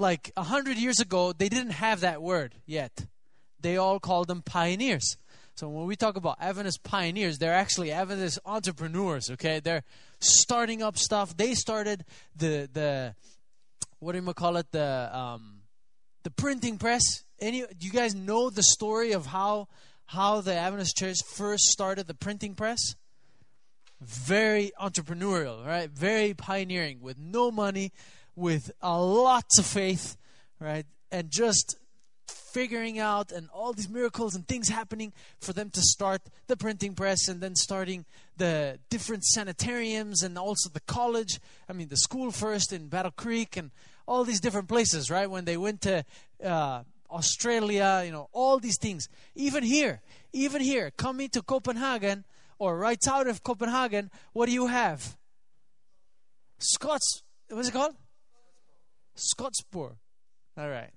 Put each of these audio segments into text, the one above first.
like a hundred years ago, they didn't have that word yet. They all called them pioneers. So when we talk about Adventist pioneers, they're actually Adventist entrepreneurs. Okay, they're starting up stuff. They started the the what do you call it the um, the printing press. Any do you guys know the story of how how the Adventist Church first started the printing press? Very entrepreneurial, right? Very pioneering, with no money, with a lots of faith, right? And just figuring out and all these miracles and things happening for them to start the printing press and then starting the different sanitariums and also the college i mean the school first in battle creek and all these different places right? When they went to uh, australia you know all these things. Even here even here coming to copenhagen or right out of copenhagen what do you have? Scots what's it called Skodsborg. All right.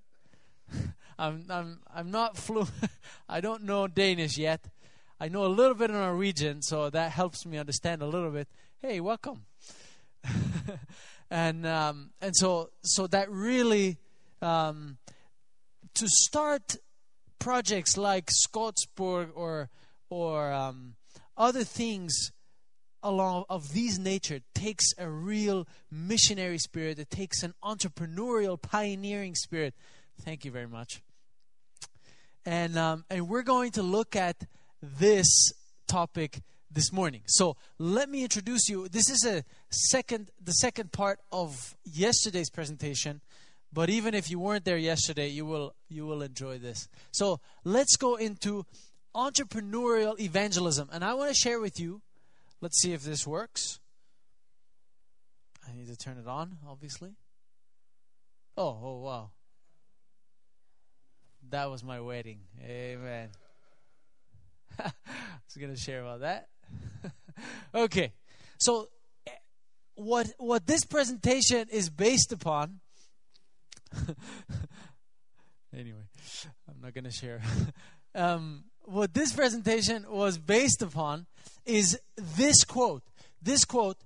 I'm I'm I'm not fluent. I don't know Danish yet. I know a little bit of Norwegian, so that helps me understand a little bit. Hey, welcome. and um, and so so that really um, to start projects like Skodsborg or or um, other things along of these nature takes a real missionary spirit. It takes an entrepreneurial, pioneering spirit. Thank you very much. And um, and we're going to look at this topic this morning. So let me introduce you. This is a second, the second part of yesterday's presentation. But even if you weren't there yesterday, you will you will enjoy this. So let's go into entrepreneurial evangelism, and I want to share with you Let's see if this works. I need to turn it on, obviously. Oh, oh, wow. That was my wedding. Amen. I was going to share about that. okay. So what what this presentation is based upon anyway, I'm not going to share. um, what this presentation was based upon is this quote. This quote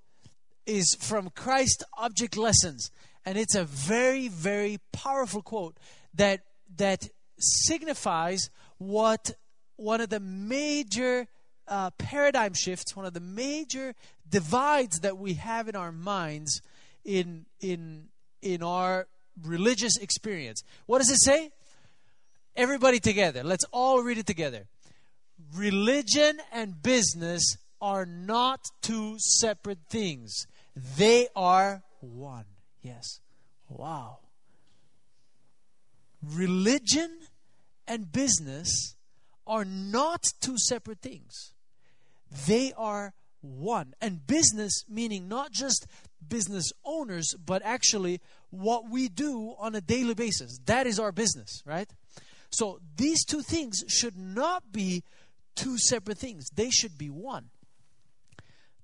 is from Christ Object Lessons, and it's a very, very powerful quote that that signifies what one of the major uh, paradigm shifts, one of the major divides that we have in our minds in in in our religious experience. What does it say? Everybody together. Let's all read it together. Religion and business are not two separate things, they are one. Yes. Wow. Religion and business are not two separate things. They are one. And business, meaning not just business owners, but actually what we do on a daily basis. That is our business, right? So these two things should not be two separate things, they should be one.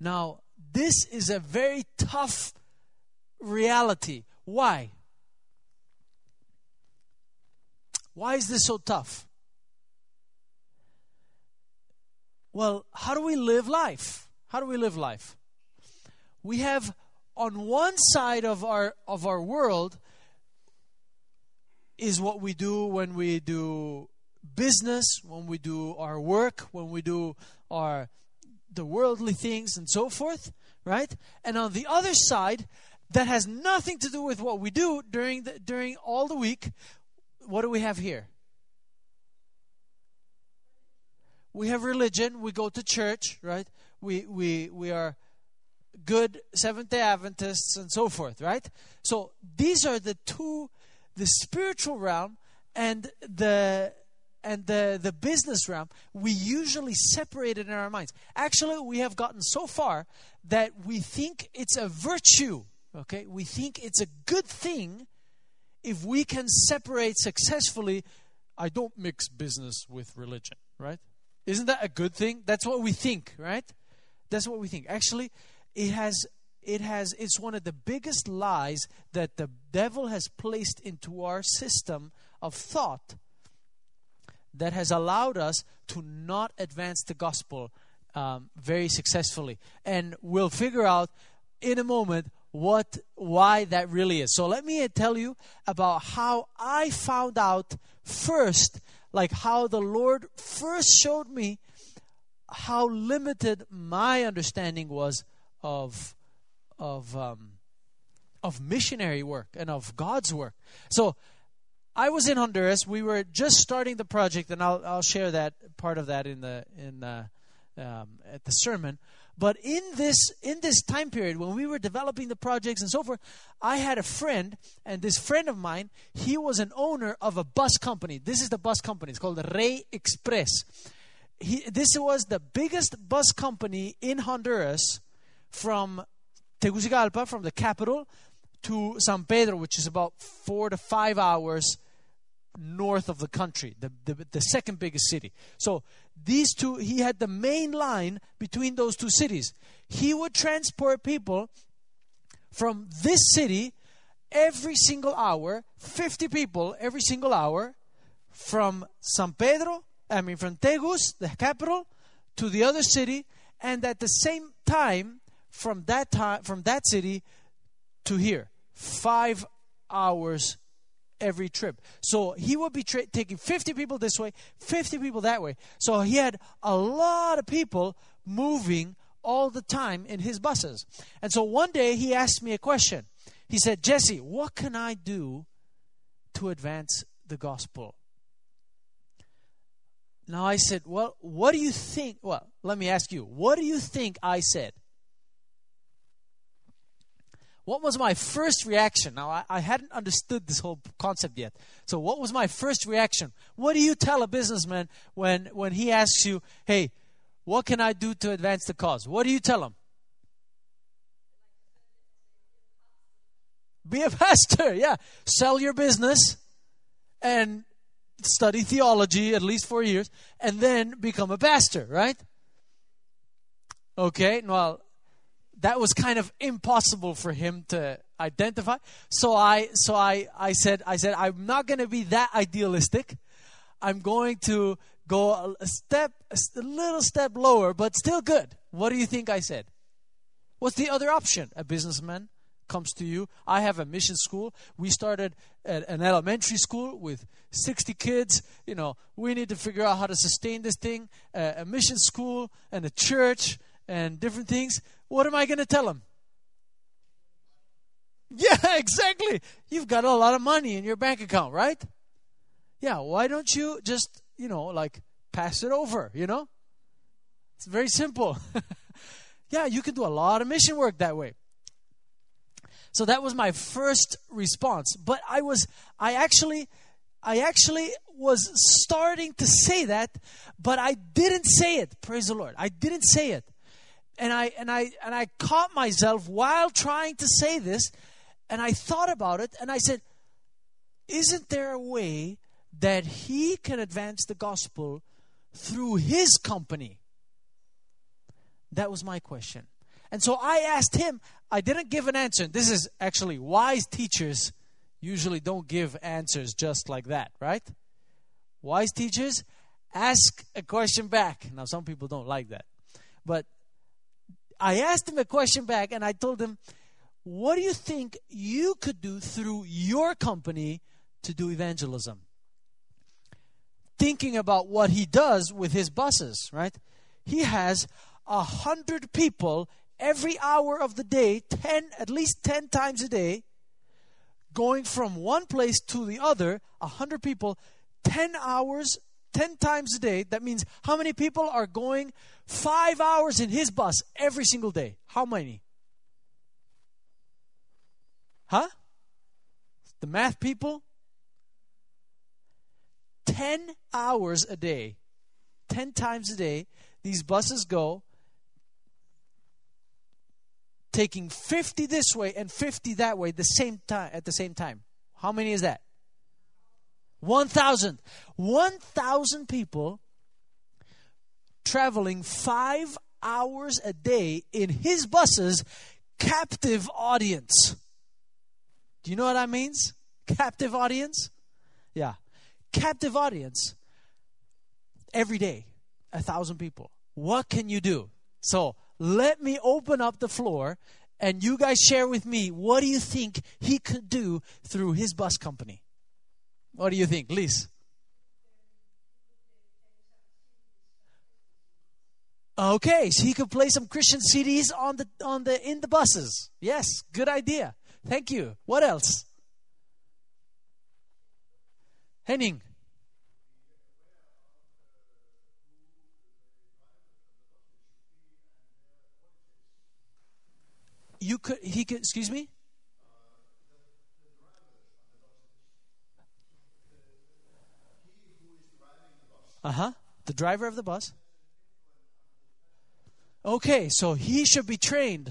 Now, this is a very tough reality. Why? Why is this so tough? Well, how do we live life? How do we live life? We have on one side of our of our world is what we do when we do business, when we do our work, when we do our the worldly things and so forth, right? And on the other side, that has nothing to do with what we do during the, during all the week. What do we have here? We have religion. We go to church, right? We we we are good Seventh Day Adventists and so forth, right? So these are the two the spiritual realm and the and the, the business realm, we usually separate it in our minds. Actually, we have gotten so far that we think it's a virtue, okay? We think it's a good thing if we can separate successfully. I don't mix business with religion, right? Isn't that a good thing? That's what we think, right? That's what we think. Actually, it has it has it's one of the biggest lies that the devil has placed into our system of thought that has allowed us to not advance the gospel um, very successfully and we'll figure out in a moment what why that really is. So let me tell you about how I found out first, like how the Lord first showed me how limited my understanding was of of um, of missionary work and of God's work. So I was in Honduras. We were just starting the project, and I'll I'll share that part of that in the in the, um, at the sermon. But in this in this time period when we were developing the projects and so forth, I had a friend, and this friend of mine, he was an owner of a bus company. This is the bus company. It's called Rey Express. He, this was the biggest bus company in Honduras from Tegucigalpa, from the capital, to San Pedro, which is about four to five hours north of the country, the, the, the, second biggest city. So these two, he had the main line between those two cities. He would transport people from this city every single hour, 50 people every single hour, from San Pedro, I mean from Tegus, the capital, to the other city, and at the same time, from that time, from that city to here, five hours every trip. So he would be tra- taking 50 people this way, 50 people that way. So he had a lot of people moving all the time in his buses. And so one day he asked me a question. He said, Jesse, what can I do to advance the gospel? Now I said, Well, what do you think? Well, let me ask you, what do you think I said? What was my first reaction? Now, I, I, hadn't understood this whole concept yet. So, what was my first reaction? What do you tell a businessman when, when he asks you, hey, what can I do to advance the cause? What do you tell him? Be a pastor, yeah. Sell your business and study theology at least four years and then become a pastor, right? Okay, well, that was kind of impossible for him to identify. So I so I I said I said I'm not going to be that idealistic. I'm going to go a step a little step lower, but still good. What do you think I said? What's the other option? A businessman comes to you. I have a mission school. We started an elementary school with 60 kids. You know, we need to figure out how to sustain this thing. Uh, a mission school and a church and different things. What am I going to tell him? Yeah, exactly. You've got a lot of money in your bank account, right? Yeah, why don't you just, you know, like pass it over, you know? It's very simple. yeah, you can do a lot of mission work that way. So that was my first response. But I was I actually I actually was starting to say that, but I didn't say it. Praise the Lord. I didn't say it and I and I and I caught myself while trying to say this, and I thought about it, and I said, "Isn't there a way that he can advance the gospel through his company?" That was my question, and so I asked him. I didn't give an answer. This is actually wise teachers usually don't give answers just like that, right? Wise teachers ask a question back. Now, some people don't like that, but I asked him a question back and I told him, What do you think you could do through your company to do evangelism? Thinking about what he does with his buses, right? He has a hundred people every hour of the day, ten at least ten times a day, going from one place to the other, a hundred people, ten hours 10 times a day, that means how many people are going five hours in his bus every single day? How many? Huh? The math people? 10 hours a day, 10 times a day, these buses go taking 50 this way and 50 that way the same time at the same time. How many is that? 1,000. 1,000 people traveling five hours a day in his buses, captive audience. Do you know what that means? Captive audience? Yeah. Captive audience every day, a thousand people. What can you do? So let me open up the floor and you guys share with me what do you think he could do through his bus company? What do you think, Liz? Okay, so he could play some Christian CDs on the on the in the buses. Yes, good idea. Thank you. What else? Henning. You could he could excuse me? Uh-huh. The driver of the bus. Okay, so he should be trained.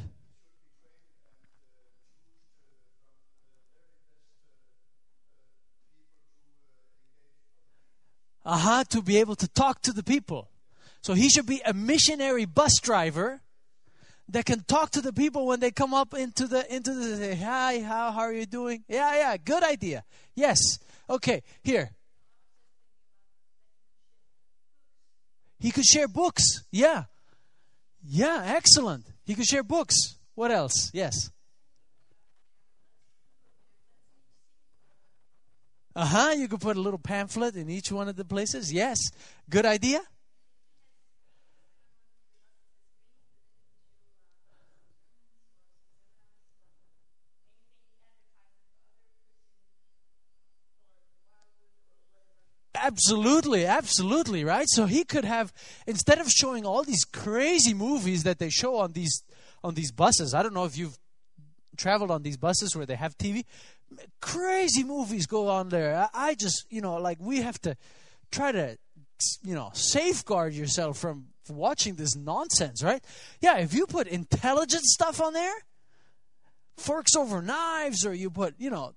Uh huh, to be able to talk to the people. So he should be a missionary bus driver that can talk to the people when they come up into the into the say, hi, how, how are you doing? Yeah, yeah, good idea. Yes. Okay, here. He could share books. Yeah. Yeah, excellent. He could share books. What else? Yes. Uh huh. You could put a little pamphlet in each one of the places. Yes. Good idea. Absolutely, absolutely, right? So he could have instead of showing all these crazy movies that they show on these on these buses. I don't know if you've traveled on these buses where they have TV. Crazy movies go on there. I just, you know, like we have to try to you know, safeguard yourself from watching this nonsense, right? Yeah, if you put intelligent stuff on there, forks over knives, or you put, you know,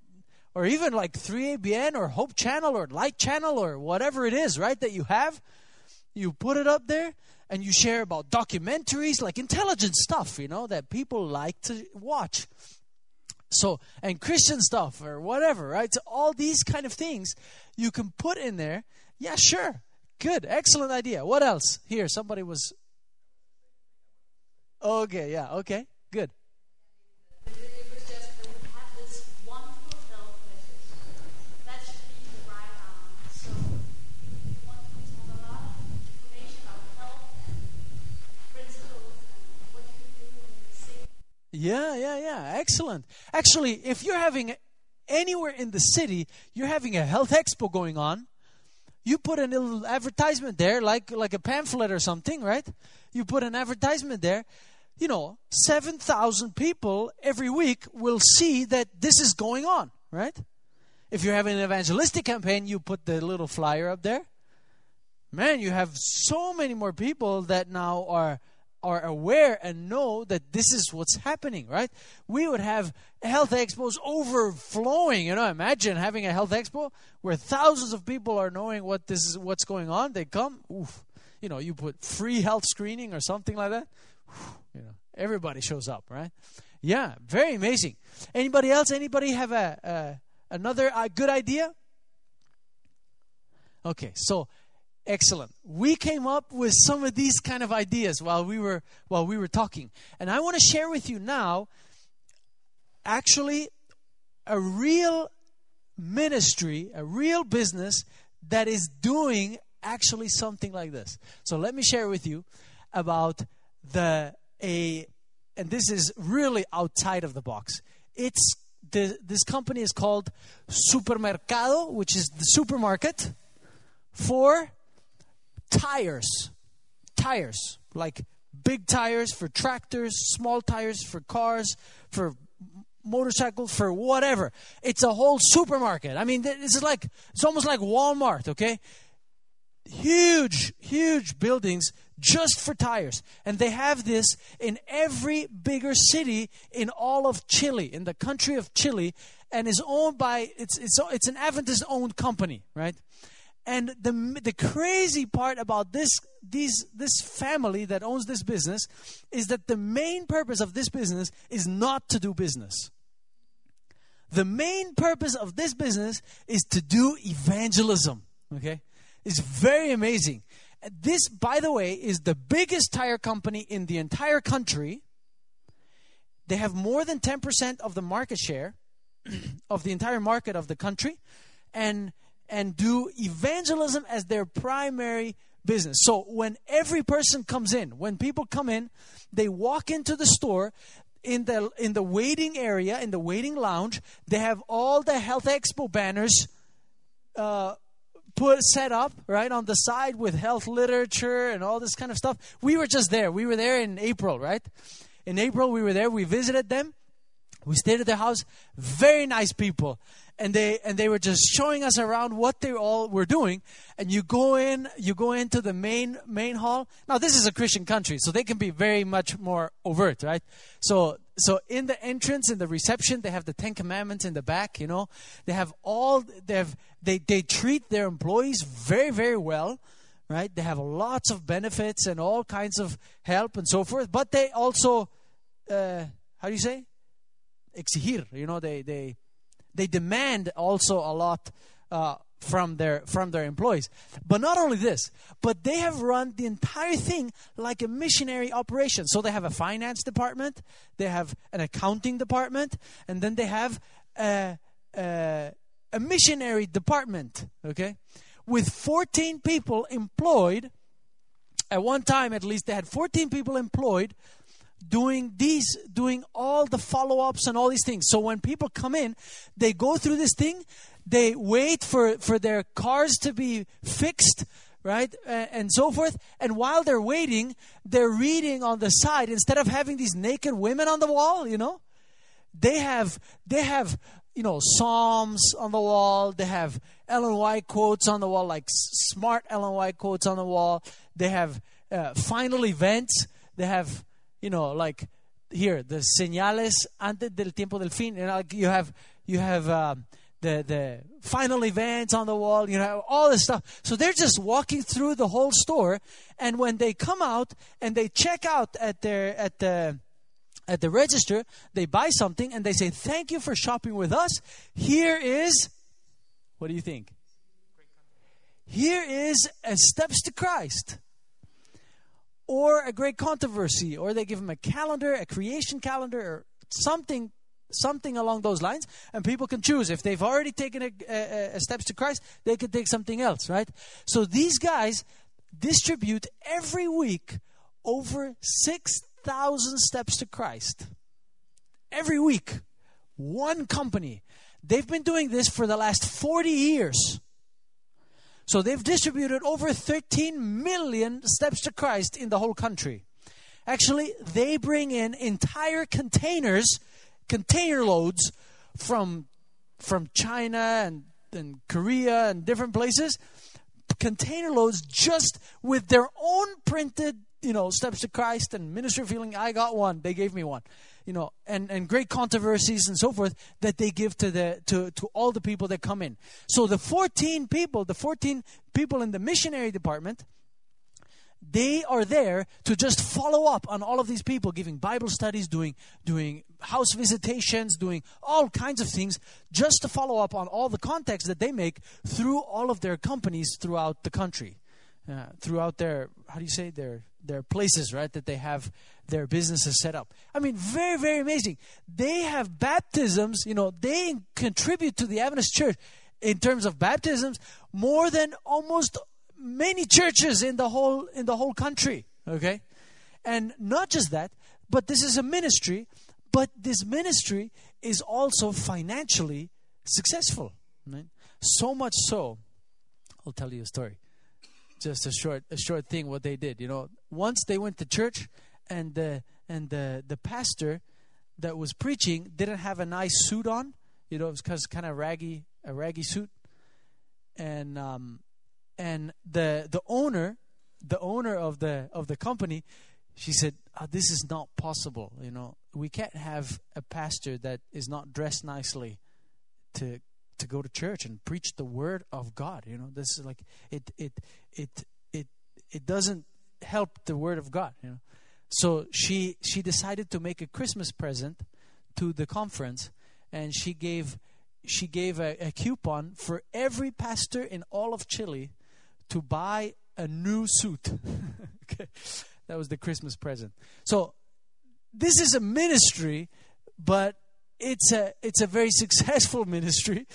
or even like 3ABN or Hope Channel or Light Channel or whatever it is, right, that you have. You put it up there and you share about documentaries, like intelligent stuff, you know, that people like to watch. So, and Christian stuff or whatever, right? So, all these kind of things you can put in there. Yeah, sure. Good. Excellent idea. What else? Here, somebody was. Okay, yeah, okay, good. Yeah, yeah, yeah. Excellent. Actually, if you're having anywhere in the city, you're having a health expo going on, you put a little advertisement there, like like a pamphlet or something, right? You put an advertisement there. You know, 7,000 people every week will see that this is going on, right? If you're having an evangelistic campaign, you put the little flyer up there. Man, you have so many more people that now are are aware and know that this is what's happening, right? We would have health expos overflowing. You know, imagine having a health expo where thousands of people are knowing what this is, what's going on. They come, oof, you know, you put free health screening or something like that. You know, everybody shows up, right? Yeah, very amazing. Anybody else? Anybody have a, a another uh, good idea? Okay, so Excellent. We came up with some of these kind of ideas while we were while we were talking. And I want to share with you now actually a real ministry, a real business that is doing actually something like this. So let me share with you about the a and this is really outside of the box. It's the, this company is called Supermercado, which is the supermarket for tires. Tires. Like big tires for tractors, small tires for cars, for motorcycles, for whatever. It's a whole supermarket. I mean, this is like, it's almost like Walmart, okay? Huge, huge buildings just for tires. And they have this in every bigger city in all of Chile, in the country of Chile, and is owned by, it's, it's, it's an Adventist owned company, right? And the the crazy part about this these this family that owns this business is that the main purpose of this business is not to do business. The main purpose of this business is to do evangelism. Okay? It's very amazing. This, by the way, is the biggest tire company in the entire country. They have more than 10% of the market share of the entire market of the country and and do evangelism as their primary business. So when every person comes in, when people come in, they walk into the store in the in the waiting area, in the waiting lounge, they have all the Health Expo banners uh, put set up right on the side with health literature and all this kind of stuff. We were just there. We were there in April, right? In April, we were there. We visited them. We stayed at their house. Very nice people and they and they were just showing us around what they all were doing. And you go in you go into the main main hall. Now this is a christian country so they can be very much more overt right? So so in the entrance in the reception they have the 10 commandments in the back you know? They have all they have they they treat their employees very very well right? They have lots of benefits and all kinds of help and so forth but they also uh, how do you say? Exigir you know they they they demand also a lot uh, from their from their employees. But not only this, but they have run the entire thing like a missionary operation. So they have a finance department, they have an accounting department, and then they have a, a, a missionary department. Okay, with 14 people employed. At one time, at least, they had 14 people employed doing these doing all the follow-ups and all these things. So when people come in they go through this thing they wait for for their cars to be fixed right and so forth. And while they're waiting they're reading on the side. Instead of having these naked women on the wall you know they have they have you know psalms on the wall. They have ellen white quotes on the wall like smart ellen white quotes on the wall. They have uh, final events. They have you know, like here, the señales antes del tiempo del fin. and like you have, you have um, the, the final events on the wall, you know, all this stuff. So they're just walking through the whole store. And when they come out and they check out at their, at the, at the register, they buy something and they say, Thank you for shopping with us. Here is, what do you think? Here is a Steps to Christ or a great controversy, or they give them a calendar, a creation calendar, or something something along those lines and people can choose. If they've already taken a, a, a, steps to christ they could take something else right? So these guys distribute every week over 6000 steps to christ. Every week. One company. They've been doing this for the last 40 years so they've distributed over 13 million steps to Christ in the whole country. Actually, they bring in entire containers, container loads from from China and, and Korea and different places, container loads just with their own printed, you know, steps to Christ and Ministry of Healing. I got one. They gave me one you know, and, and great controversies and so forth that they give to the to, to all the people that come in. So the 14 people, the 14 people in the missionary department, they are there to just follow up on all of these people giving bible studies doing doing house visitations doing all kinds of things just to follow up on all the contacts that they make through all of their companies throughout the country uh, throughout their how do you say their their places right that they have their businesses set up. I mean, very, very amazing. They have baptisms, you know, they contribute to the Adventist church in terms of baptisms more than almost many churches in the whole in the whole country. Okay? And not just that, but this is a ministry, but this ministry is also financially successful. Right? So much so, I'll tell you a story. Just a short a short thing what they did. You know, once they went to church and the and the the pastor that was preaching didn't have a nice suit on. You know, it was cause kind of raggy, a raggy suit, and um, and the the owner, the owner of the of the company, she said, oh, "This is not possible. You know, we can't have a pastor that is not dressed nicely to to go to church and preach the word of God. You know, this is like it it it it it doesn't help the word of God. You know." So she she decided to make a Christmas present to the conference, and she gave she gave a, a coupon for every pastor in all of Chile to buy a new suit. okay. That was the Christmas present. So this is a ministry, but it's a it's a very successful ministry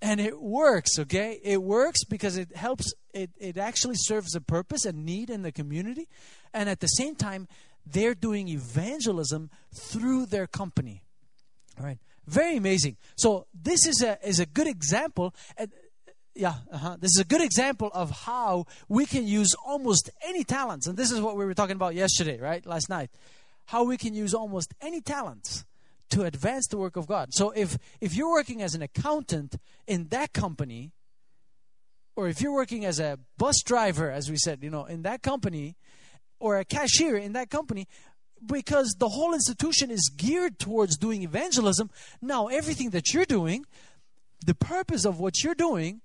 and it works okay? It works because it helps it, it actually serves a purpose a need in the community and at the same time they're doing evangelism through their company. All right? Very amazing. So this is a is a good example uh, yeah uh-huh. this is a good example of how we can use almost any talents and this is what we were talking about yesterday right? Last night. How we can use almost any talents to advance the work of God. So if if you're working as an accountant in that company or if you're working as a bus driver as we said, you know, in that company or a cashier in that company because the whole institution is geared towards doing evangelism, now everything that you're doing, the purpose of what you're doing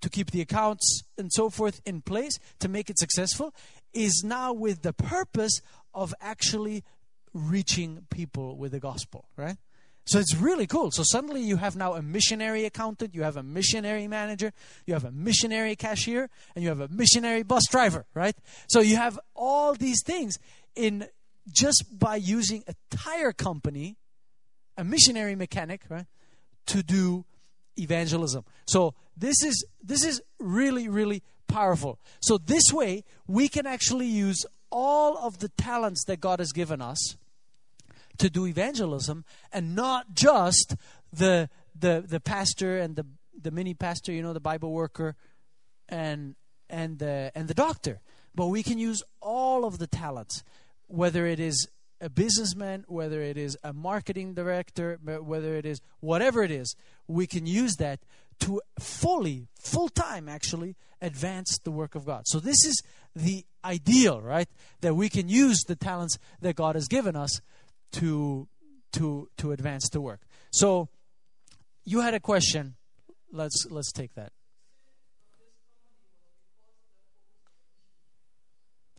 to keep the accounts and so forth in place to make it successful is now with the purpose of actually reaching people with the gospel, right? So it's really cool. So suddenly you have now a missionary accountant, you have a missionary manager, you have a missionary cashier, and you have a missionary bus driver, right? So you have all these things in just by using a tire company, a missionary mechanic, right, to do evangelism. So this is this is really really powerful. So this way we can actually use all of the talents that God has given us to do evangelism and not just the the the pastor and the the mini pastor, you know, the Bible worker and and the and the doctor. But we can use all of the talents, whether it is a businessman, whether it is a marketing director, whether it is whatever it is, we can use that to fully, full time actually, advance the work of God. So, this is the ideal, right? That we can use the talents that God has given us to to to advance the work. So you had a question. Let's let's take that.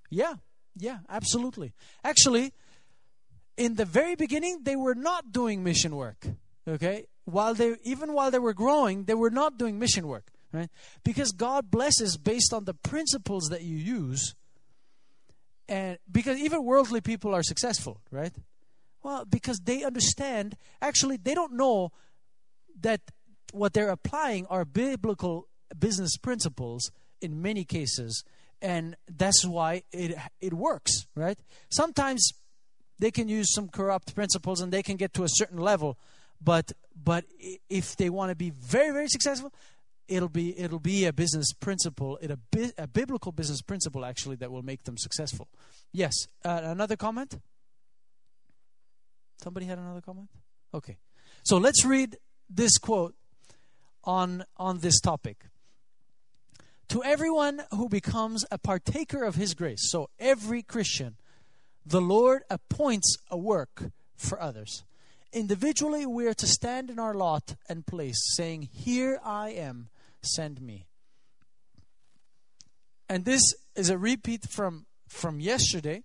Yeah, yeah, absolutely. Actually, in the very beginning, they were not doing mission work. Okay, while they even while they were growing, they were not doing mission work, right? Because God blesses based on the principles that you use, and because even worldly people are successful, right? Well, because they understand, actually, they don't know that what they're applying are biblical business principles in many cases, and that's why it, it works, right? Sometimes they can use some corrupt principles and they can get to a certain level, but but if they want to be very very successful, it'll be it'll be a business principle, it a, a biblical business principle actually that will make them successful. Yes, uh, another comment. Somebody had another comment? Okay. So let's read this quote on, on this topic. To everyone who becomes a partaker of his grace, so every Christian, the Lord appoints a work for others. Individually, we are to stand in our lot and place, saying, Here I am, send me. And this is a repeat from, from yesterday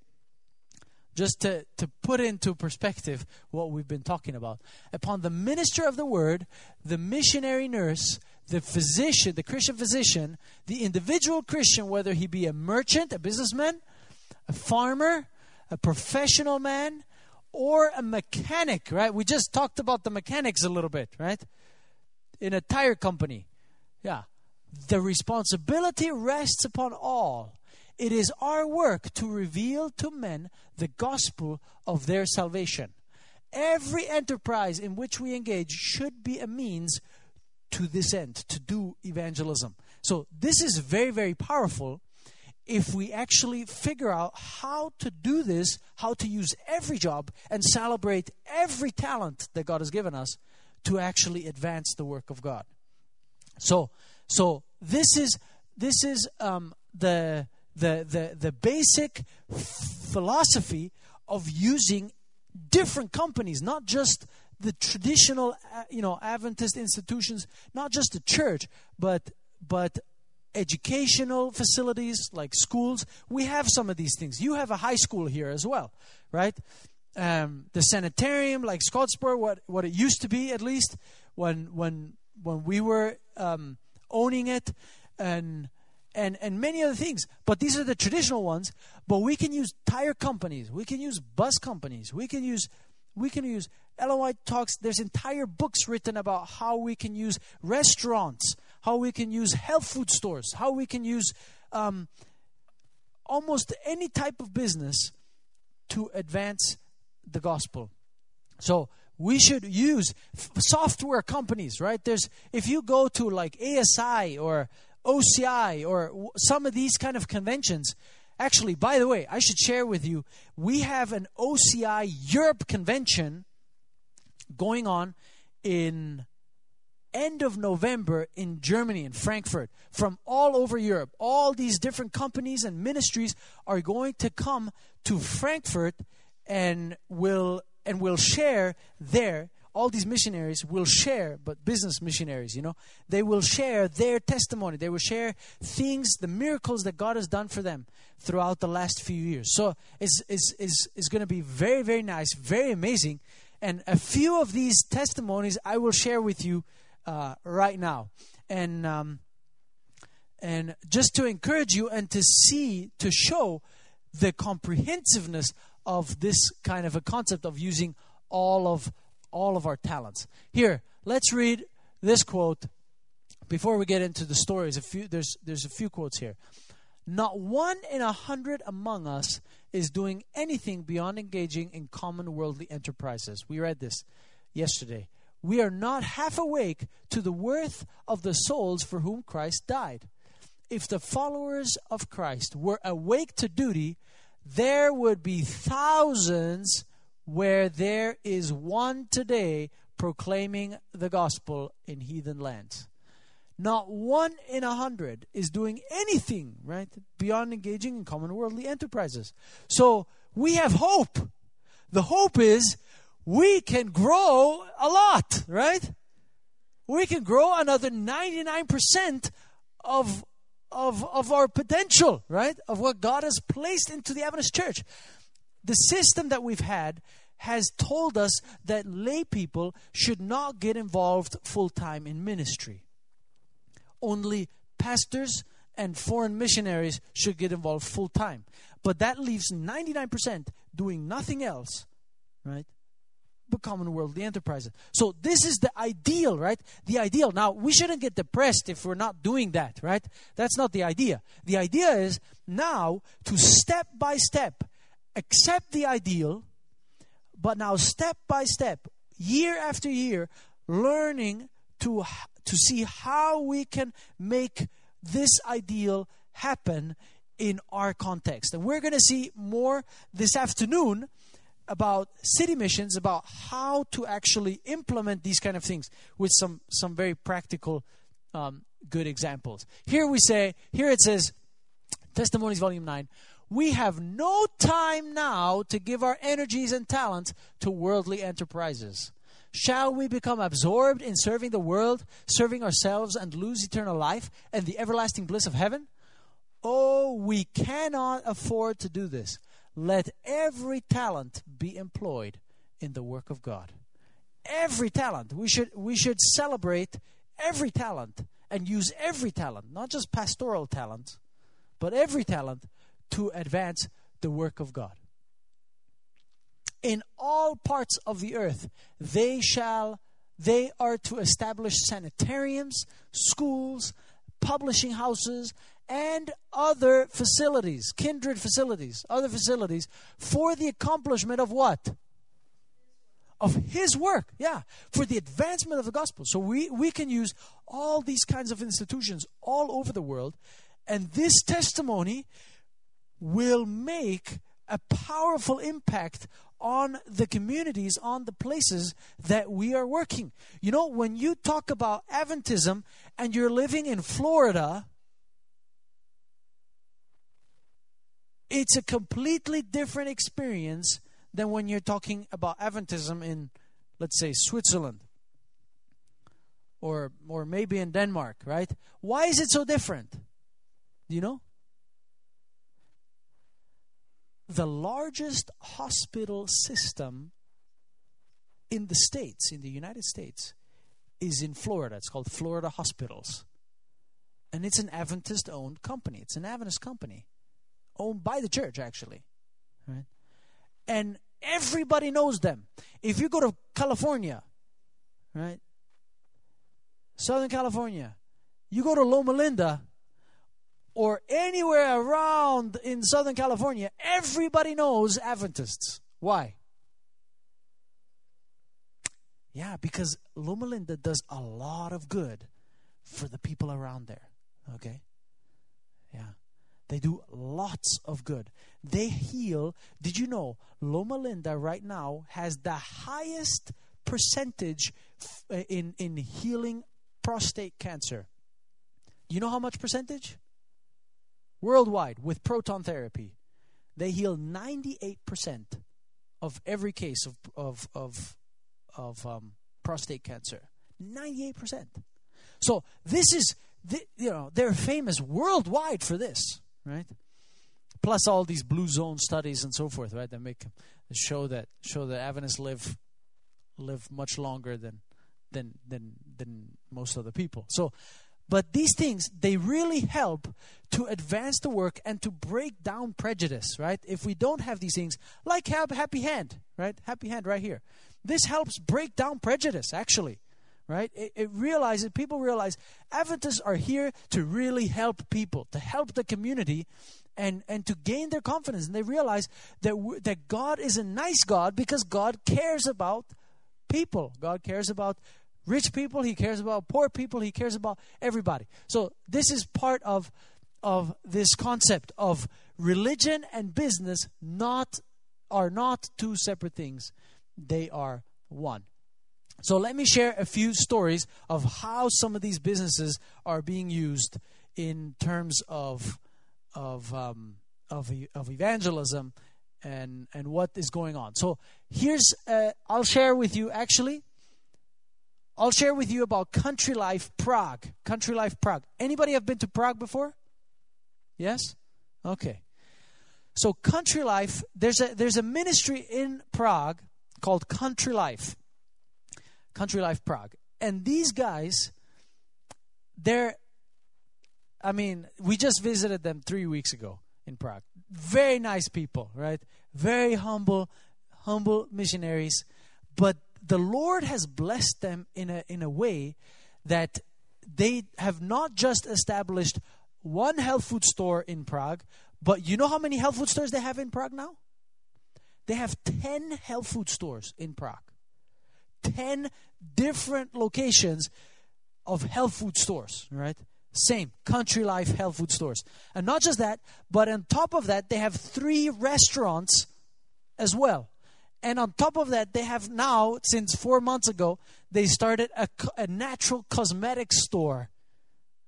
just to, to put into perspective what we've been talking about. Upon the minister of the word, the missionary nurse, the physician, the Christian physician, the individual Christian, whether he be a merchant, a businessman, a farmer, a professional man, or a mechanic, right? We just talked about the mechanics a little bit, right? In a tire company. Yeah. The responsibility rests upon all it is our work to reveal to men the gospel of their salvation. Every enterprise in which we engage should be a means to this end, to do evangelism. So, this is very, very powerful if we actually figure out how to do this, how to use every job and celebrate every talent that God has given us to actually advance the work of God. So, so this is this is um, the the, the, the basic philosophy of using different companies, not just the traditional, uh, you know, Adventist institutions, not just the church, but but educational facilities like schools. We have some of these things. You have a high school here as well, right? Um, the sanitarium, like Skodsborg, what what it used to be, at least when when when we were um, owning it, and and, and many other things. But these are the traditional ones. But we can use tire companies, we can use bus companies, we can use we can use Ellen White talks. There's entire books written about how we can use restaurants, how we can use health food stores, how we can use um, almost any type of business to advance the gospel. So we should use f- software companies, right? There's if you go to like ASI or OCI or some of these kind of conventions. Actually, by the way, I should share with you, we have an OCI Europe convention going on in end of November in Germany, in Frankfurt, from all over Europe. All these different companies and ministries are going to come to Frankfurt and will and will share there. All these missionaries will share, but business missionaries, you know, they will share their testimony. They will share things, the miracles that God has done for them throughout the last few years. So it's, it's, it's, it's going to be very, very nice, very amazing. And a few of these testimonies I will share with you uh, right now. And um, and just to encourage you and to see to show the comprehensiveness of this kind of a concept of using all of all of our talents. Here, let's read this quote before we get into the stories. A few there's there's a few quotes here. Not one in a hundred among us is doing anything beyond engaging in common worldly enterprises. We read this yesterday we are not half awake to the worth of the souls for whom Christ died. If the followers of Christ were awake to duty, there would be thousands where there is one today proclaiming the gospel in heathen lands. Not one in a hundred is doing anything, right, beyond engaging in common worldly enterprises. So we have hope. The hope is we can grow a lot, right? We can grow another 99% of, of, of our potential, right? Of what God has placed into the Adventist church. The system that we've had has told us that lay people should not get involved full time in ministry. Only pastors and foreign missionaries should get involved full time. But that leaves 99% doing nothing else, right? But common worldly enterprises. So this is the ideal, right? The ideal. Now, we shouldn't get depressed if we're not doing that, right? That's not the idea. The idea is now to step by step accept the ideal, but now step by step, year after year, learning to to see how we can make this ideal happen in our context. And we're going to see more this afternoon about city missions, about how to actually implement these kind of things with some some very practical, um, good examples. Here we say, here it says, Testimonies, Volume Nine. We have no time now to give our energies and talents to worldly enterprises. Shall we become absorbed in serving the world, serving ourselves, and lose eternal life and the everlasting bliss of heaven? Oh, we cannot afford to do this. Let every talent be employed in the work of God. Every talent. We should we should celebrate every talent and use every talent, not just pastoral talent, but every talent to advance the work of God. In all parts of the earth, they shall they are to establish sanitariums, schools, publishing houses, and other facilities, kindred facilities, other facilities, for the accomplishment of what? Of his work, yeah, for the advancement of the gospel. So we, we can use all these kinds of institutions all over the world, and this testimony will make a powerful impact on the communities, on the places that we are working. You know, when you talk about Adventism and you're living in Florida, it's a completely different experience than when you're talking about Adventism in, let's say, Switzerland or or maybe in Denmark, right? Why is it so different? Do you know? The largest hospital system in the States, in the United States, is in Florida. It's called Florida Hospitals. and it's an Adventist owned company. It's an Adventist company, owned by the church actually, right? And everybody knows them. If you go to California, right, Southern California, you go to Loma Linda, or anywhere around in Southern California, everybody knows Adventists. Why? Yeah, because Loma Linda does a lot of good for the people around there. Okay? Yeah. They do lots of good. They heal. Did you know Loma Linda right now has the highest percentage uh, in, in healing prostate cancer? You know how much percentage? Worldwide with proton therapy. They heal 98% of every case of, of, of of um, prostate cancer. 98%. So this is, you know, they're famous worldwide for this, right? Plus all these blue zone studies and so forth, right? That make show that show that Adventists live live much longer than than than than most other people. So but these things, they really help to advance the work and to break down prejudice, right? If we don't have these things, like have Happy Hand, right? Happy Hand right here. This helps break down prejudice, actually, right? It, it realizes, people realize Adventists are here to really help people, to help the community, and, and to gain their confidence. And they realize that, that God is a nice God because God cares about people. God cares about rich people, He cares about poor people, He cares about everybody. So this is part of, of this concept of religion and business not are not two separate things they are one. So let me share a few stories of how some of these businesses are being used in terms of of um, of, of evangelism and and what is going on. So here's uh, I'll share with you actually. I'll share with you about Country Life Prague. Country Life Prague. Anybody have been to Prague before? Yes. Okay. So Country Life, there's a there's a ministry in Prague called Country Life. Country Life Prague. And these guys, they're, I mean, we just visited them three weeks ago in Prague. Very nice people, right? Very humble, humble missionaries. But the Lord has blessed them in a, in a way that they have not just established one health food store in Prague, but you know how many health food stores they have in Prague now? They have 10 health food stores in Prague. 10 different locations of health food stores, right? Same, country life health food stores. And not just that, but on top of that, they have three restaurants as well. And on top of that, they have now, since four months ago, they started a, a natural cosmetic store,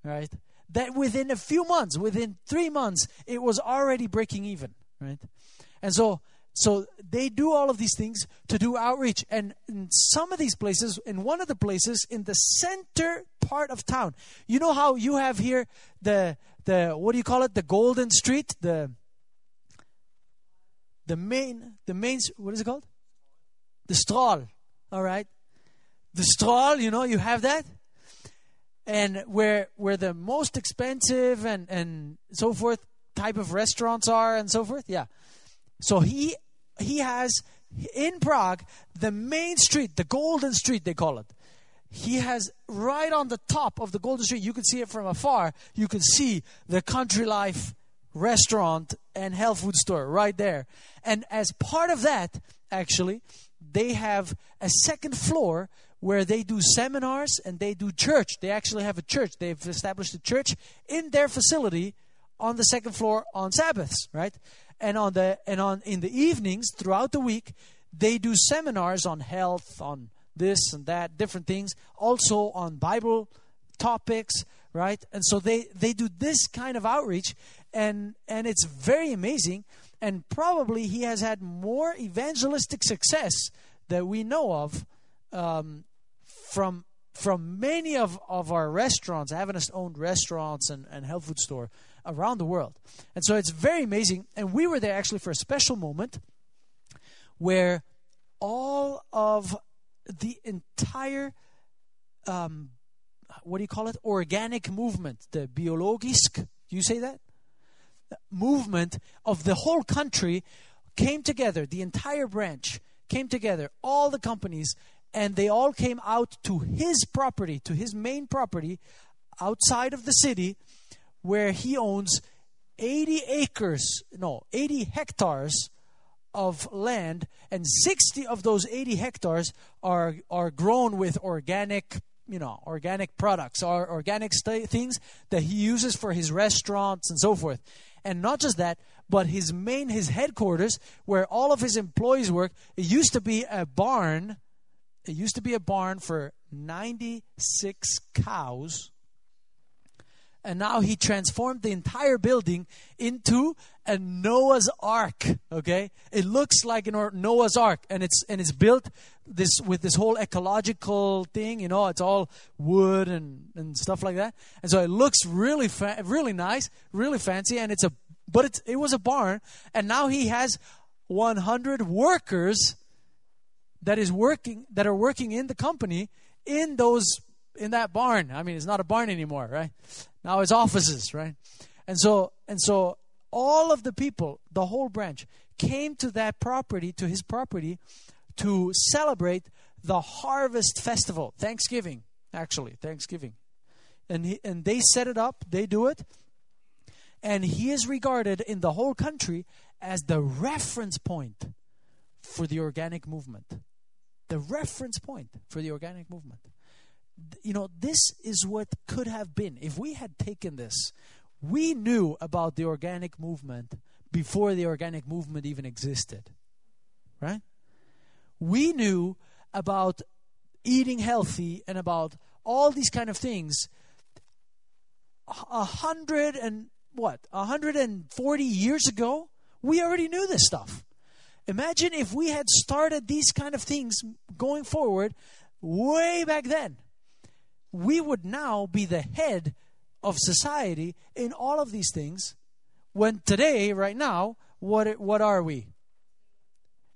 right? That within a few months, within three months, it was already breaking even, right? And so so they do all of these things to do outreach. And in some of these places, in one of the places in the center part of town, you know how you have here the the what do you call it? The Golden Street, the the main the main what is it called? The Strahl. All right, the Strahl. You know, you have that, and where where the most expensive and and so forth type of restaurants are and so forth. Yeah. So he he has in Prague the main street, the Golden Street they call it. He has right on the top of the Golden Street, you can see it from afar, you can see the Country Life restaurant and health food store right there. And as part of that, actually, they have a second floor where they do seminars and they do church. They actually have a church. They've established a church in their facility on the second floor on Sabbaths, right? and on the and on in the evenings throughout the week they do seminars on health on this and that different things also on bible topics right and so they they do this kind of outreach and and it's very amazing and probably he has had more evangelistic success that we know of um, from from many of, of our restaurants, Adventist owned restaurants and, and health food store around the world. And so it's very amazing. And we were there actually for a special moment where all of the entire um, what do you call it? Organic movement, the biologisk. Do you say that? Movement of the whole country came together. The entire branch came together. All the companies, and they all came out to his property, to his main property, outside of the city, where he owns 80 acres, no, 80 hectares of land, and 60 of those 80 hectares are, are grown with organic, you know, organic products, or organic st- things that he uses for his restaurants and so forth. And not just that, but his main, his headquarters, where all of his employees work, it used to be a barn. It used to be a barn for 96 cows and now he transformed the entire building into a Noah's Ark. Okay, it looks like an Noah's Ark, and it's and it's built this with this whole ecological thing. You know, it's all wood and and stuff like that, and so it looks really fa- really nice, really fancy, and it's a but it's it was a barn, and now he has 100 workers that is working that are working in the company in those in that barn. I mean, it's not a barn anymore, right? Now it's offices, right? And so and so all of the people, the whole branch, came to that property, to his property, to celebrate the harvest festival, Thanksgiving, actually, Thanksgiving. And he, and they set it up, they do it, and he is regarded in the whole country as the reference point for the organic movement. The reference point for the organic movement you know, this is what could have been. If we had taken this, we knew about the organic movement before the organic movement even existed. Right? We knew about eating healthy and about all these kind of things a hundred and what a hundred and forty years ago we already knew this stuff imagine if we had started these kind of things going forward way back then we would now be the head of society in all of these things when today right now what what are we?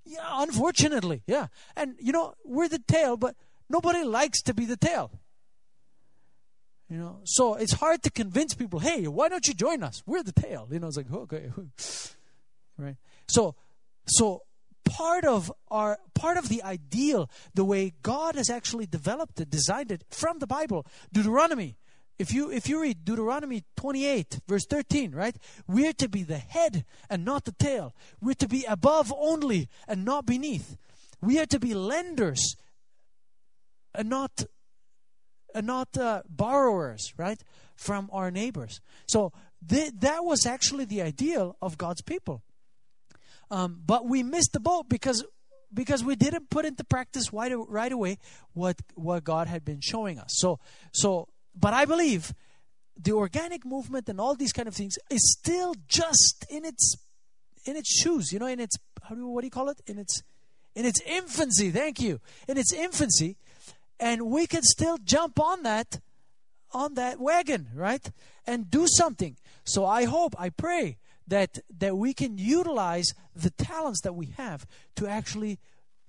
Yeah unfortunately yeah. And you know we're the tail but nobody likes to be the tail. You know so it's hard to convince people hey why don't you join us? We're the tail. You know it's like okay right. So so part of our part of the ideal, the way God has actually developed it, designed it from the Bible. Deuteronomy. If you if you read Deuteronomy 28 verse 13, right? We're to be the head and not the tail. We're to be above only and not beneath. We are to be lenders and not and not uh, borrowers, right? From our neighbors. So th- that was actually the ideal of God's people. Um, but we missed the boat because because we didn't put into practice right, right away what what God had been showing us. So so but I believe the organic movement and all these kind of things is still just in its in its shoes, you know, in its how do you, what do you call it? In its in its infancy. Thank you. In its infancy, and we can still jump on that on that wagon, right? And do something. So I hope, I pray that that we can utilize the talents that we have to actually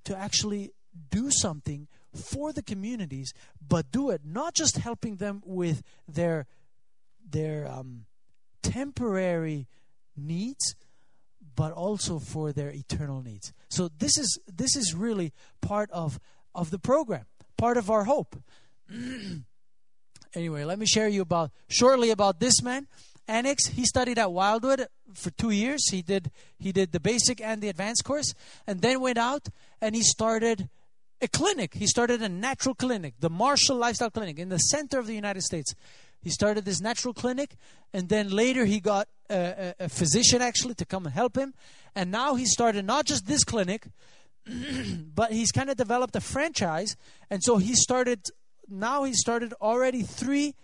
to actually do something for the communities but do it not just helping them with their their um, temporary needs but also for their eternal needs so this is this is really part of of the program part of our hope anyway let me share you about shortly about this man Annex. He studied at Wildwood for two years. He did he did the basic and the advanced course, and then went out and he started a clinic. He started a natural clinic, the Marshall Lifestyle Clinic, in the center of the United States. He started this natural clinic, and then later he got a, a, a physician actually to come and help him. And now he started not just this clinic, but he's kind of developed a franchise. And so he started. Now he started already three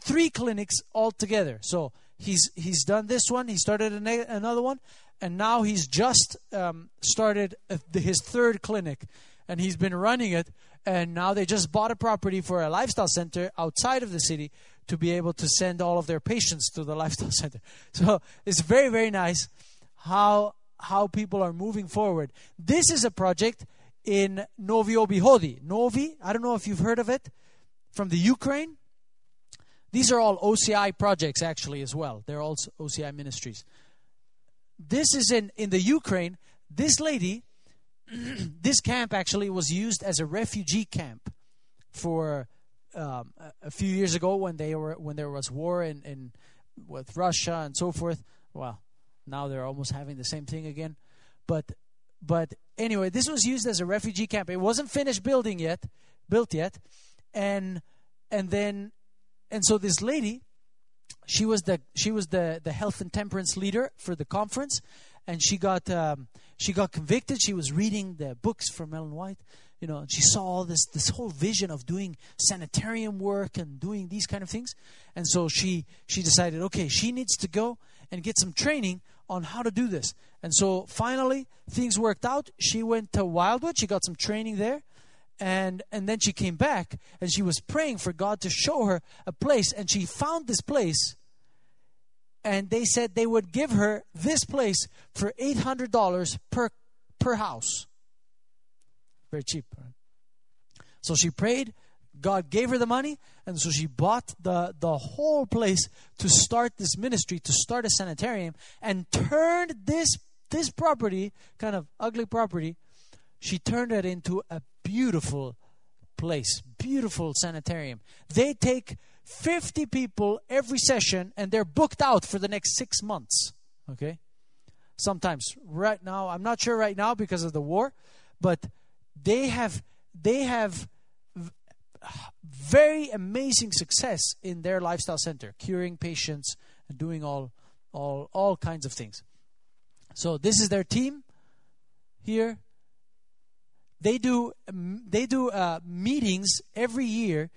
three clinics altogether. So he's he's done this one. He started another one, and now he's just um, started his third clinic, and he's been running it. And now they just bought a property for a lifestyle center outside of the city to be able to send all of their patients to the lifestyle center. So it's very very nice how how people are moving forward. This is a project in Novi Obihodi. Novi, I don't know if you've heard of it, from the Ukraine. These are all OCI projects, actually, as well. They're all OCI ministries. This is in, in the Ukraine. This lady, this camp actually was used as a refugee camp for um, a, few years ago when they were when there was war in, in with Russia and so forth. Well, now they're almost having the same thing again. But but anyway, this was used as a refugee camp. It wasn't finished building yet, built yet, and and then and so this lady, she was the she was the the health and temperance leader for the conference, and she got um, she got convicted. She was reading the books from Ellen White, you know, and she saw all this this whole vision of doing sanitarium work and doing these kind of things, and so she she decided, okay, she needs to go and get some training on how to do this. And so finally, things worked out. She went to Wildwood. She got some training there. And, and then she came back and she was praying for God to show her a place. And she found this place. And they said they would give her this place for $800 per, per house. Very cheap. So she prayed God gave her the money, and so she bought the, the whole place to start this ministry, to start a sanitarium, and turned this this property, kind of ugly property, she turned it into a beautiful place, beautiful sanitarium. They take 50 people every session, and they're booked out for the next six months. Okay? Sometimes. Right now, I'm not sure right now because of the war, but they have they have very amazing success in their lifestyle center, curing patients and doing all all all kinds of things. So this is their team here. They do they do uh, meetings every year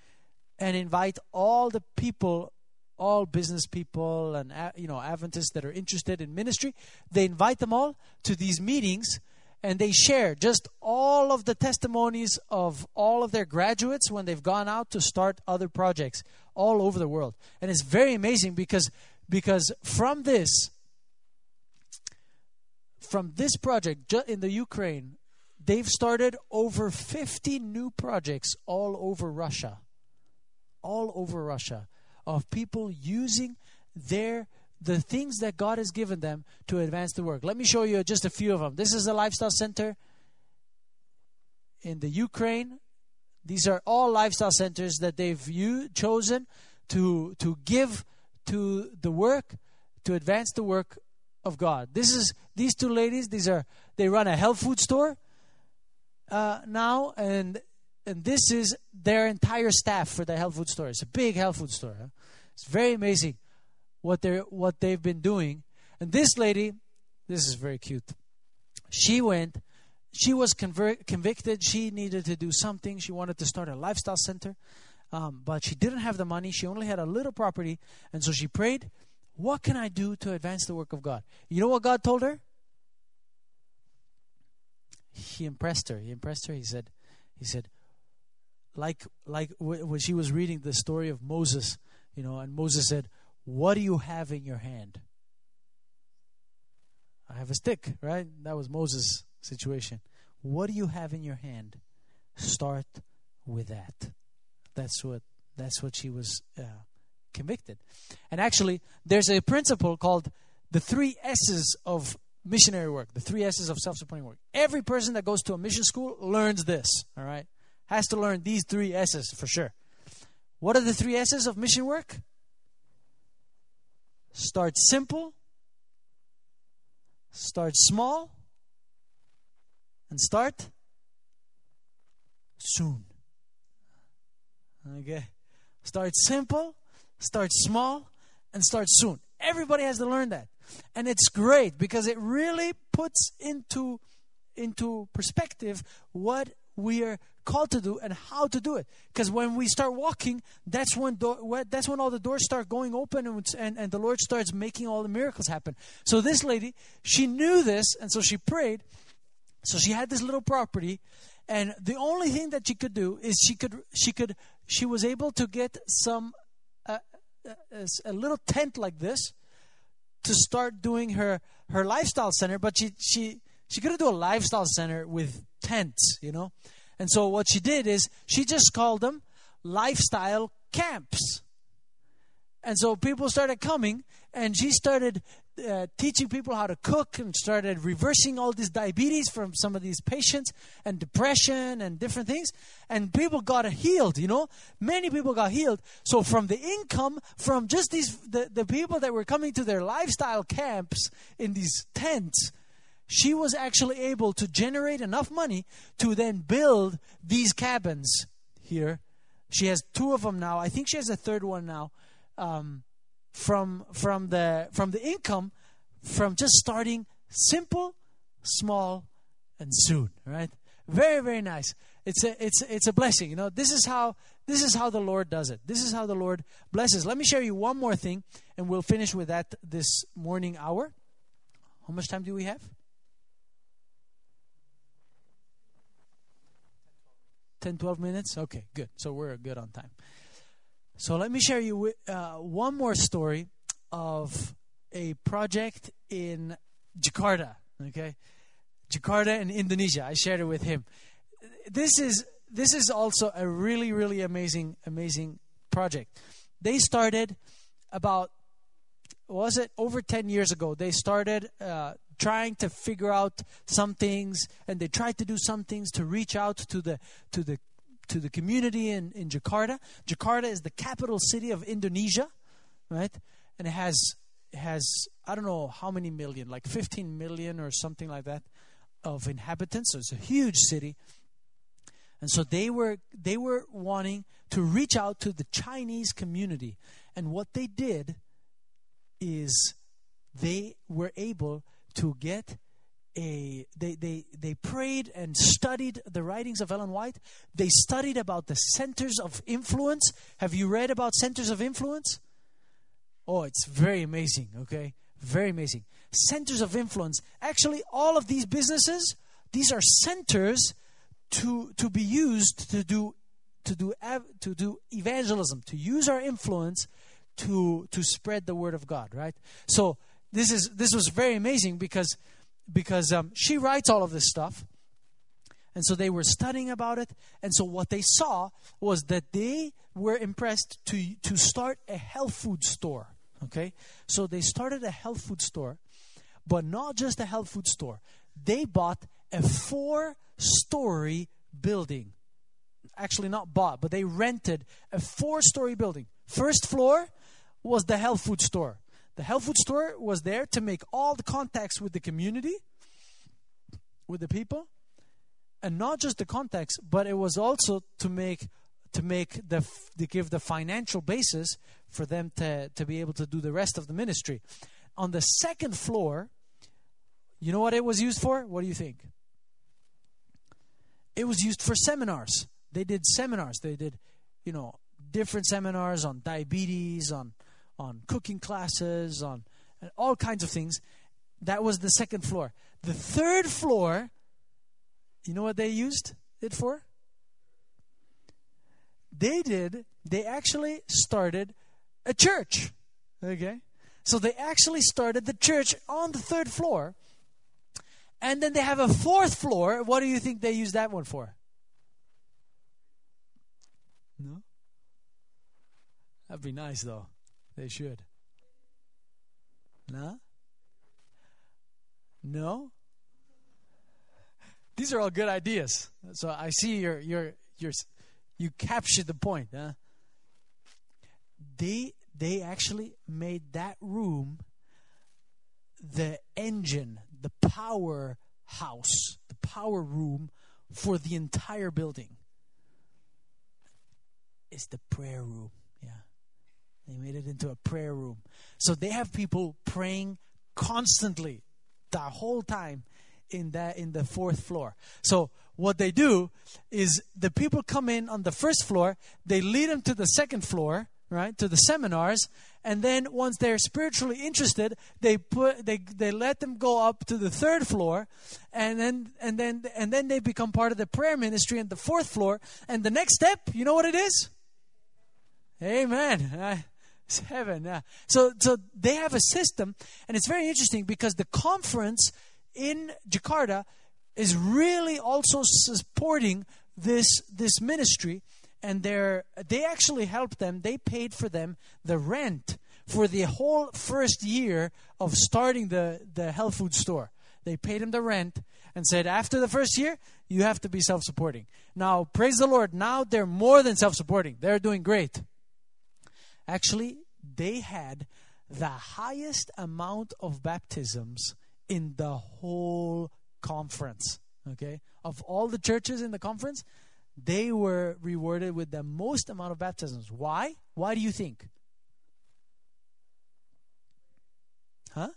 and invite all the people all business people and uh, you know Adventists that are interested in ministry. They invite them all to these meetings and they share just all of the testimonies of all of their graduates when they've gone out to start other projects all over the world. And it's very amazing because because from this from this project in the Ukraine, they've started over 50 new projects all over Russia. All over Russia of people using their the things that God has given them to advance the work. Let me show you just a few of them. This is a Lifestyle Center in the Ukraine. These are all lifestyle centers that they've u- chosen to, to give to the work, to advance the work of God. This is these two ladies. These are they run a health food store uh, now, and and this is their entire staff for the health food store. It's a big health food store. Huh? It's very amazing what they're what they've been doing. And this lady, this is very cute. She went, she was convicted. She needed to do something. She wanted to start a lifestyle center, um, but she didn't have the money. She only had a little property, and so she prayed. What can I do to advance the work of God? You know what God told her? He impressed her. He impressed her. He said, he said, like like when she was reading the story of Moses, you know, and Moses said, what do you have in your hand? I have a stick, right? That was Moses' situation. What do you have in your hand? Start with that. That's what that's what she was uh, convicted. And actually, there's a principle called the three S's of missionary work, the three S's of self-supporting work. Every person that goes to a mission school learns this, all right? Has to learn these three S's for sure. What are the three S's of mission work? Start simple, start small, and start soon. Okay? Start simple, start small, and start soon. Everybody has to learn that. And it's great because it really puts into into perspective what we are called to do and how to do it. Because when we start walking, that's when do- that's when all the doors start going open and, and, and the Lord starts making all the miracles happen. So this lady, she knew this, and so she prayed. So she had this little property, and the only thing that she could do is she could she could she was able to get some uh, uh, a little tent like this to start doing her her lifestyle center. But she she she couldn't do a lifestyle center with tents, you know. And so what she did is she just called them lifestyle camps. And so people started coming, and she started uh, teaching people how to cook and started reversing all this diabetes from some of these patients and depression and different things. And people got healed, you know. Many people got healed. So from the income from just these the, the people that were coming to their lifestyle camps in these tents, she was actually able to generate enough money to then build these cabins here. She has two of them now. I think she has a third one now um, from from the from the income from just starting simple, small, and soon. Right? Very very nice. It's a it's it's a blessing. You know this is how this is how the Lord does it. This is how the Lord blesses. Let me share you one more thing, and we'll finish with that this morning hour. How much time do we have? 10 12 minutes okay good so we're good on time so let me share you uh, one more story of a project in Jakarta. Okay, Jakarta in Indonesia. I shared it with him. This is this is also a really really amazing amazing project. They started about was it over 10 years ago they started uh, trying to figure out some things and they tried to do some things to reach out to the to the to the community in, in Jakarta. Jakarta is the capital city of Indonesia, right? And it has it has I don't know how many million, like 15 million or something like that of inhabitants. So it's a huge city. And so they were they were wanting to reach out to the Chinese community. And what they did is they were able to get a they, they they prayed and studied the writings of Ellen White. They studied about the centers of influence. Have you read about centers of influence? Oh, it's very amazing, okay? Very amazing. Centers of influence. Actually, all of these businesses, these are centers to to be used to do to do to do evangelism, to use our influence to to spread the word of God, right? So, this is this was very amazing because because um, she writes all of this stuff. And so they were studying about it. And so what they saw was that they were impressed to, to start a health food store. Okay? So they started a health food store, but not just a health food store. They bought a four story building. Actually, not bought, but they rented a four story building. First floor was the health food store. The health food store was there to make all the contacts with the community, with the people, and not just the contacts, but it was also to make to make the to give the financial basis for them to to be able to do the rest of the ministry. On the second floor, you know what it was used for? What do you think? It was used for seminars. They did seminars. They did, you know, different seminars on diabetes, on on cooking classes, on all kinds of things. That was the second floor. The third floor, you know what they used it for? They did, they actually started a church. Okay? So they actually started the church on the third floor. And then they have a fourth floor. What do you think they use that one for? No? That'd be nice though. They should. No? No? These are all good ideas. So I see you're you're you're you captured the point, huh? They they actually made that room the engine, the power house, the power room for the entire building. It's the prayer room. They made it into a prayer room. So they have people praying constantly the whole time in that in the fourth floor. So what they do is the people come in on the first floor, they lead them to the second floor, right? To the seminars, and then once they're spiritually interested, they put they they let them go up to the third floor, and then and then and then they become part of the prayer ministry in the fourth floor. And the next step, you know what it is? Amen. Yeah. So, so they have a system, and it's very interesting because the conference in Jakarta is really also supporting this this ministry, and they're, they actually helped them. They paid for them the rent for the whole first year of starting the, the health food store. They paid them the rent and said, after the first year, you have to be self supporting. Now, praise the Lord, now they're more than self supporting. They're doing great. Actually, they had the highest amount of baptisms in the whole conference. Okay? Of all the churches in the conference, they were rewarded with the most amount of baptisms. Why? Why do you think? Huh?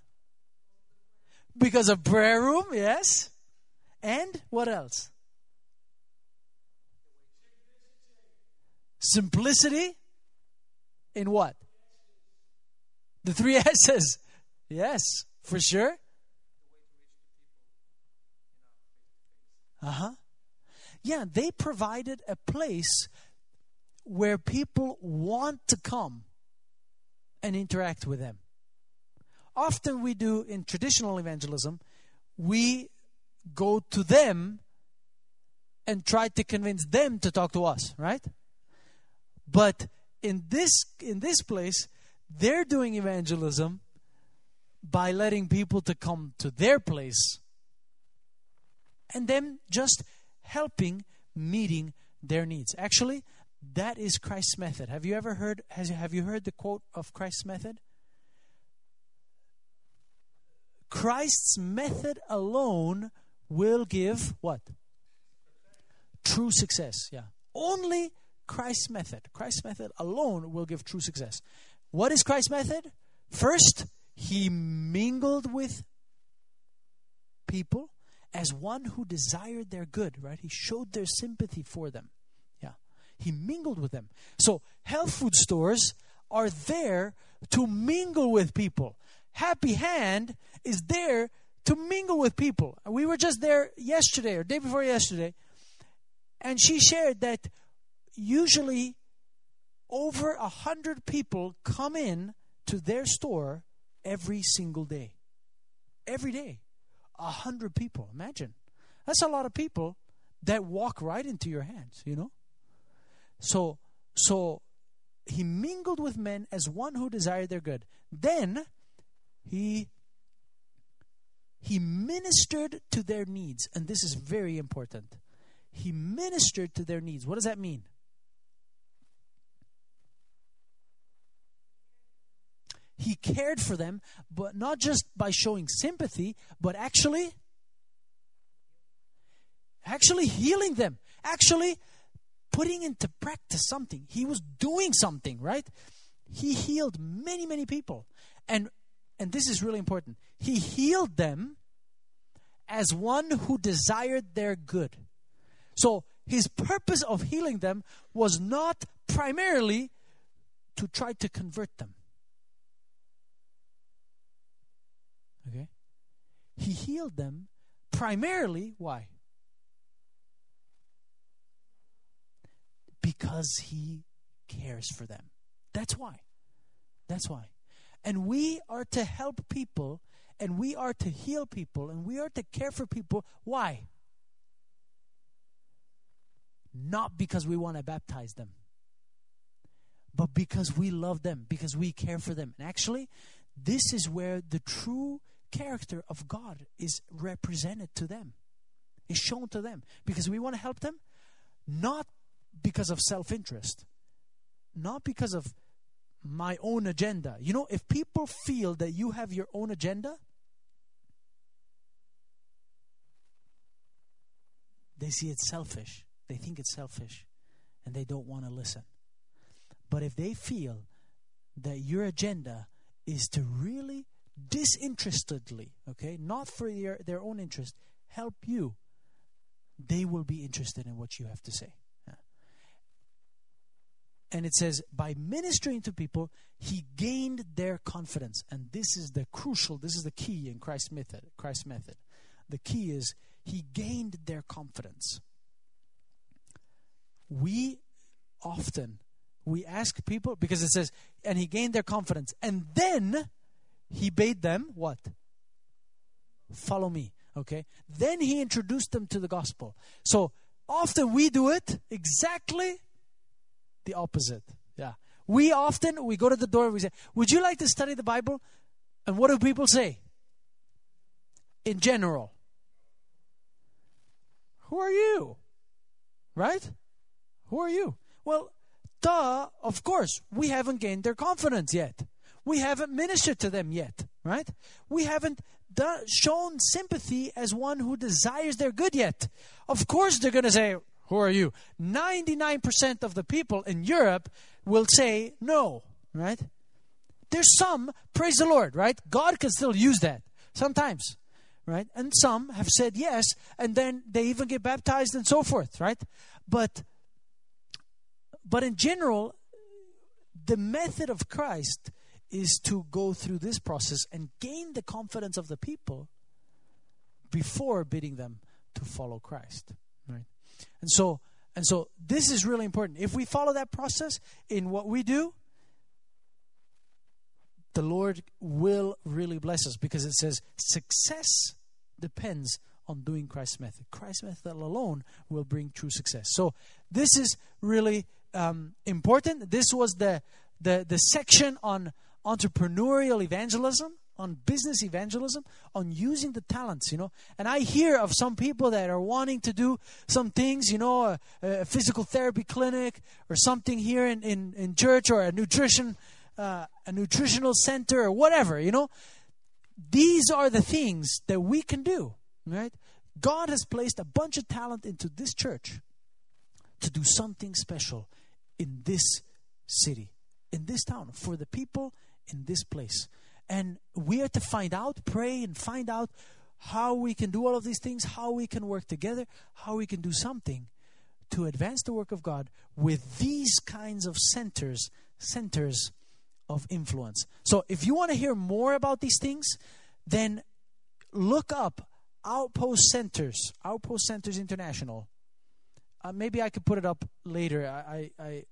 Because of prayer room, yes. And what else? Simplicity in what? The three S's. Yes, for sure. Uh huh. Yeah, they provided a place where people want to come and interact with them. Often we do in traditional evangelism, we go to them and try to convince them to talk to us, right? But in this in this place, they're doing evangelism by letting people to come to their place and them just helping meeting their needs. Actually, that is Christ's method. Have you ever heard has have you heard the quote of Christ's method? Christ's method alone will give what? True success. Yeah. Only Christ's method. Christ's method alone will give true success. What is Christ's method? First, he mingled with people as one who desired their good, right? He showed their sympathy for them. Yeah. He mingled with them. So, health food stores are there to mingle with people. Happy Hand is there to mingle with people. We were just there yesterday or day before yesterday, and she shared that usually over a hundred people come in to their store every single day. Every day. A hundred people. Imagine. That's a lot of people that walk right into your hands, you know? So so he mingled with men as one who desired their good. Then he he ministered to their needs, and this is very important. He ministered to their needs. What does that mean? He cared for them, but not just by showing sympathy, but actually actually healing them, actually putting into practice something. He was doing something, right? He healed many, many people. And and this is really important. He healed them as one who desired their good. So his purpose of healing them was not primarily to try to convert them. Okay? He healed them primarily, why? Because he cares for them. That's why. That's why. And we are to help people and we are to heal people and we are to care for people. Why? Not because we want to baptize them, but because we love them, because we care for them. And actually, this is where the true character of God is represented to them, is shown to them. Because we want to help them, not because of self interest, not because of my own agenda. You know, if people feel that you have your own agenda, they see it selfish. They think it's selfish and they don't want to listen. But if they feel that your agenda is to really disinterestedly, okay, not for their, their own interest, help you, they will be interested in what you have to say. And it says, by ministering to people, he gained their confidence. And this is the crucial, this is the key in Christ's method. Christ's method. The key is he gained their confidence. We often we ask people because it says, and he gained their confidence, and then he bade them what? Follow me. Okay. Then he introduced them to the gospel. So often we do it exactly the opposite. Yeah. We often we go to the door and we say, "Would you like to study the Bible?" And what do people say? In general, who are you? Right? Who are you? Well, duh, of course, we haven't gained their confidence yet. We haven't ministered to them yet, right? We haven't done, shown sympathy as one who desires their good yet. Of course, they're going to say, Who are you? 99% of the people in Europe will say no, right? There's some, praise the Lord, right? God can still use that sometimes, right? And some have said yes, and then they even get baptized and so forth, right? But but in general, the method of Christ is to go through this process and gain the confidence of the people before bidding them to follow Christ. Right? And so and so this is really important. If we follow that process in what we do, the Lord will really bless us because it says success depends on doing Christ's method. Christ's method alone will bring true success. So this is really um, important. This was the, the the section on entrepreneurial evangelism, on business evangelism, on using the talents, you know. And I hear of some people that are wanting to do some things, you know, a, a physical therapy clinic or something here in, in, in church or a nutrition, uh, a nutritional center or whatever, you know. These are the things that we can do, right? God has placed a bunch of talent into this church to do something special in this city, in this town, for the people in this place. And we are to find out, pray, and find out how we can do all of these things, how we can work together, how we can do something to advance the work of God with these kinds of centers, centers of influence. So if you want to hear more about these things, then look up Outpost Centers, Outpost Centers International. Uh, maybe I could put it up later. I, I, I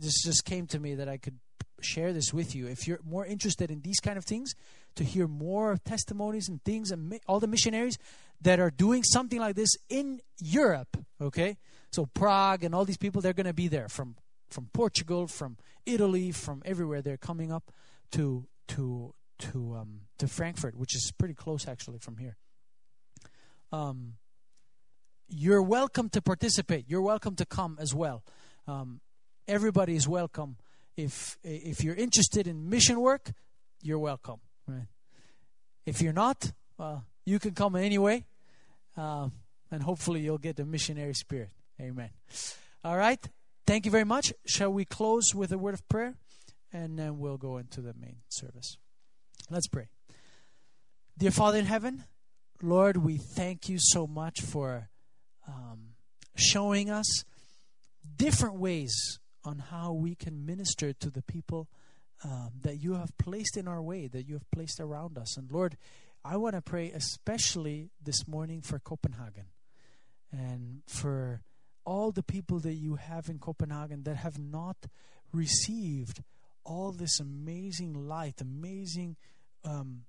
just just came to me that I could share this with you. If you're more interested in these kind of things, to hear more testimonies and things, and all the missionaries that are doing something like this in Europe, okay? So Prague and all these people, they're going to be there from from Portugal, from Italy, from everywhere. They're coming up to to to um, to Frankfurt, which is pretty close actually from here. Um, you're welcome to participate. You're welcome to come as well. Um, everybody is welcome if if you're interested in mission work, you're welcome. Right? If you're not, well, you can come anyway, uh, and hopefully you'll get the missionary spirit. Amen. All right. Thank you very much. Shall we close with a word of prayer, and then we'll go into the main service. Let's pray. Dear Father in heaven, Lord, we thank you so much for um, showing us different ways on how we can minister to the people um, that you have placed in our way, that you have placed around us. And Lord, I want to pray especially this morning for Copenhagen and for all the people that you have in Copenhagen that have not received all this amazing light, amazing um,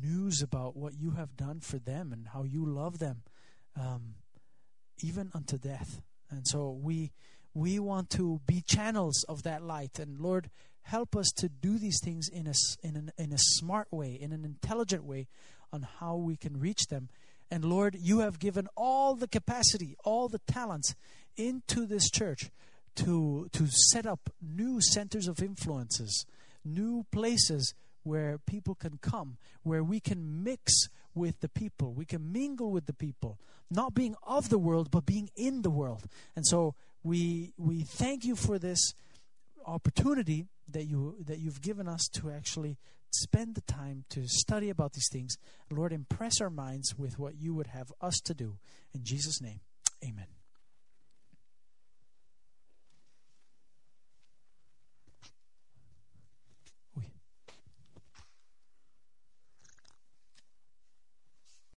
news about what you have done for them and how you love them, um, even unto death. And so we we want to be channels of that light. And Lord, help us to do these things in a, in, an, in a smart way, in an intelligent way, on how we can reach them. And Lord, you have given all the capacity, all the talents into this church to, to set up new centers of influences, new places where people can come, where we can mix with the people, we can mingle with the people, not being of the world, but being in the world. And so we we thank you for this opportunity that you that you've given us to actually spend the time to study about these things. Lord, impress our minds with what you would have us to do. In Jesus' name, amen.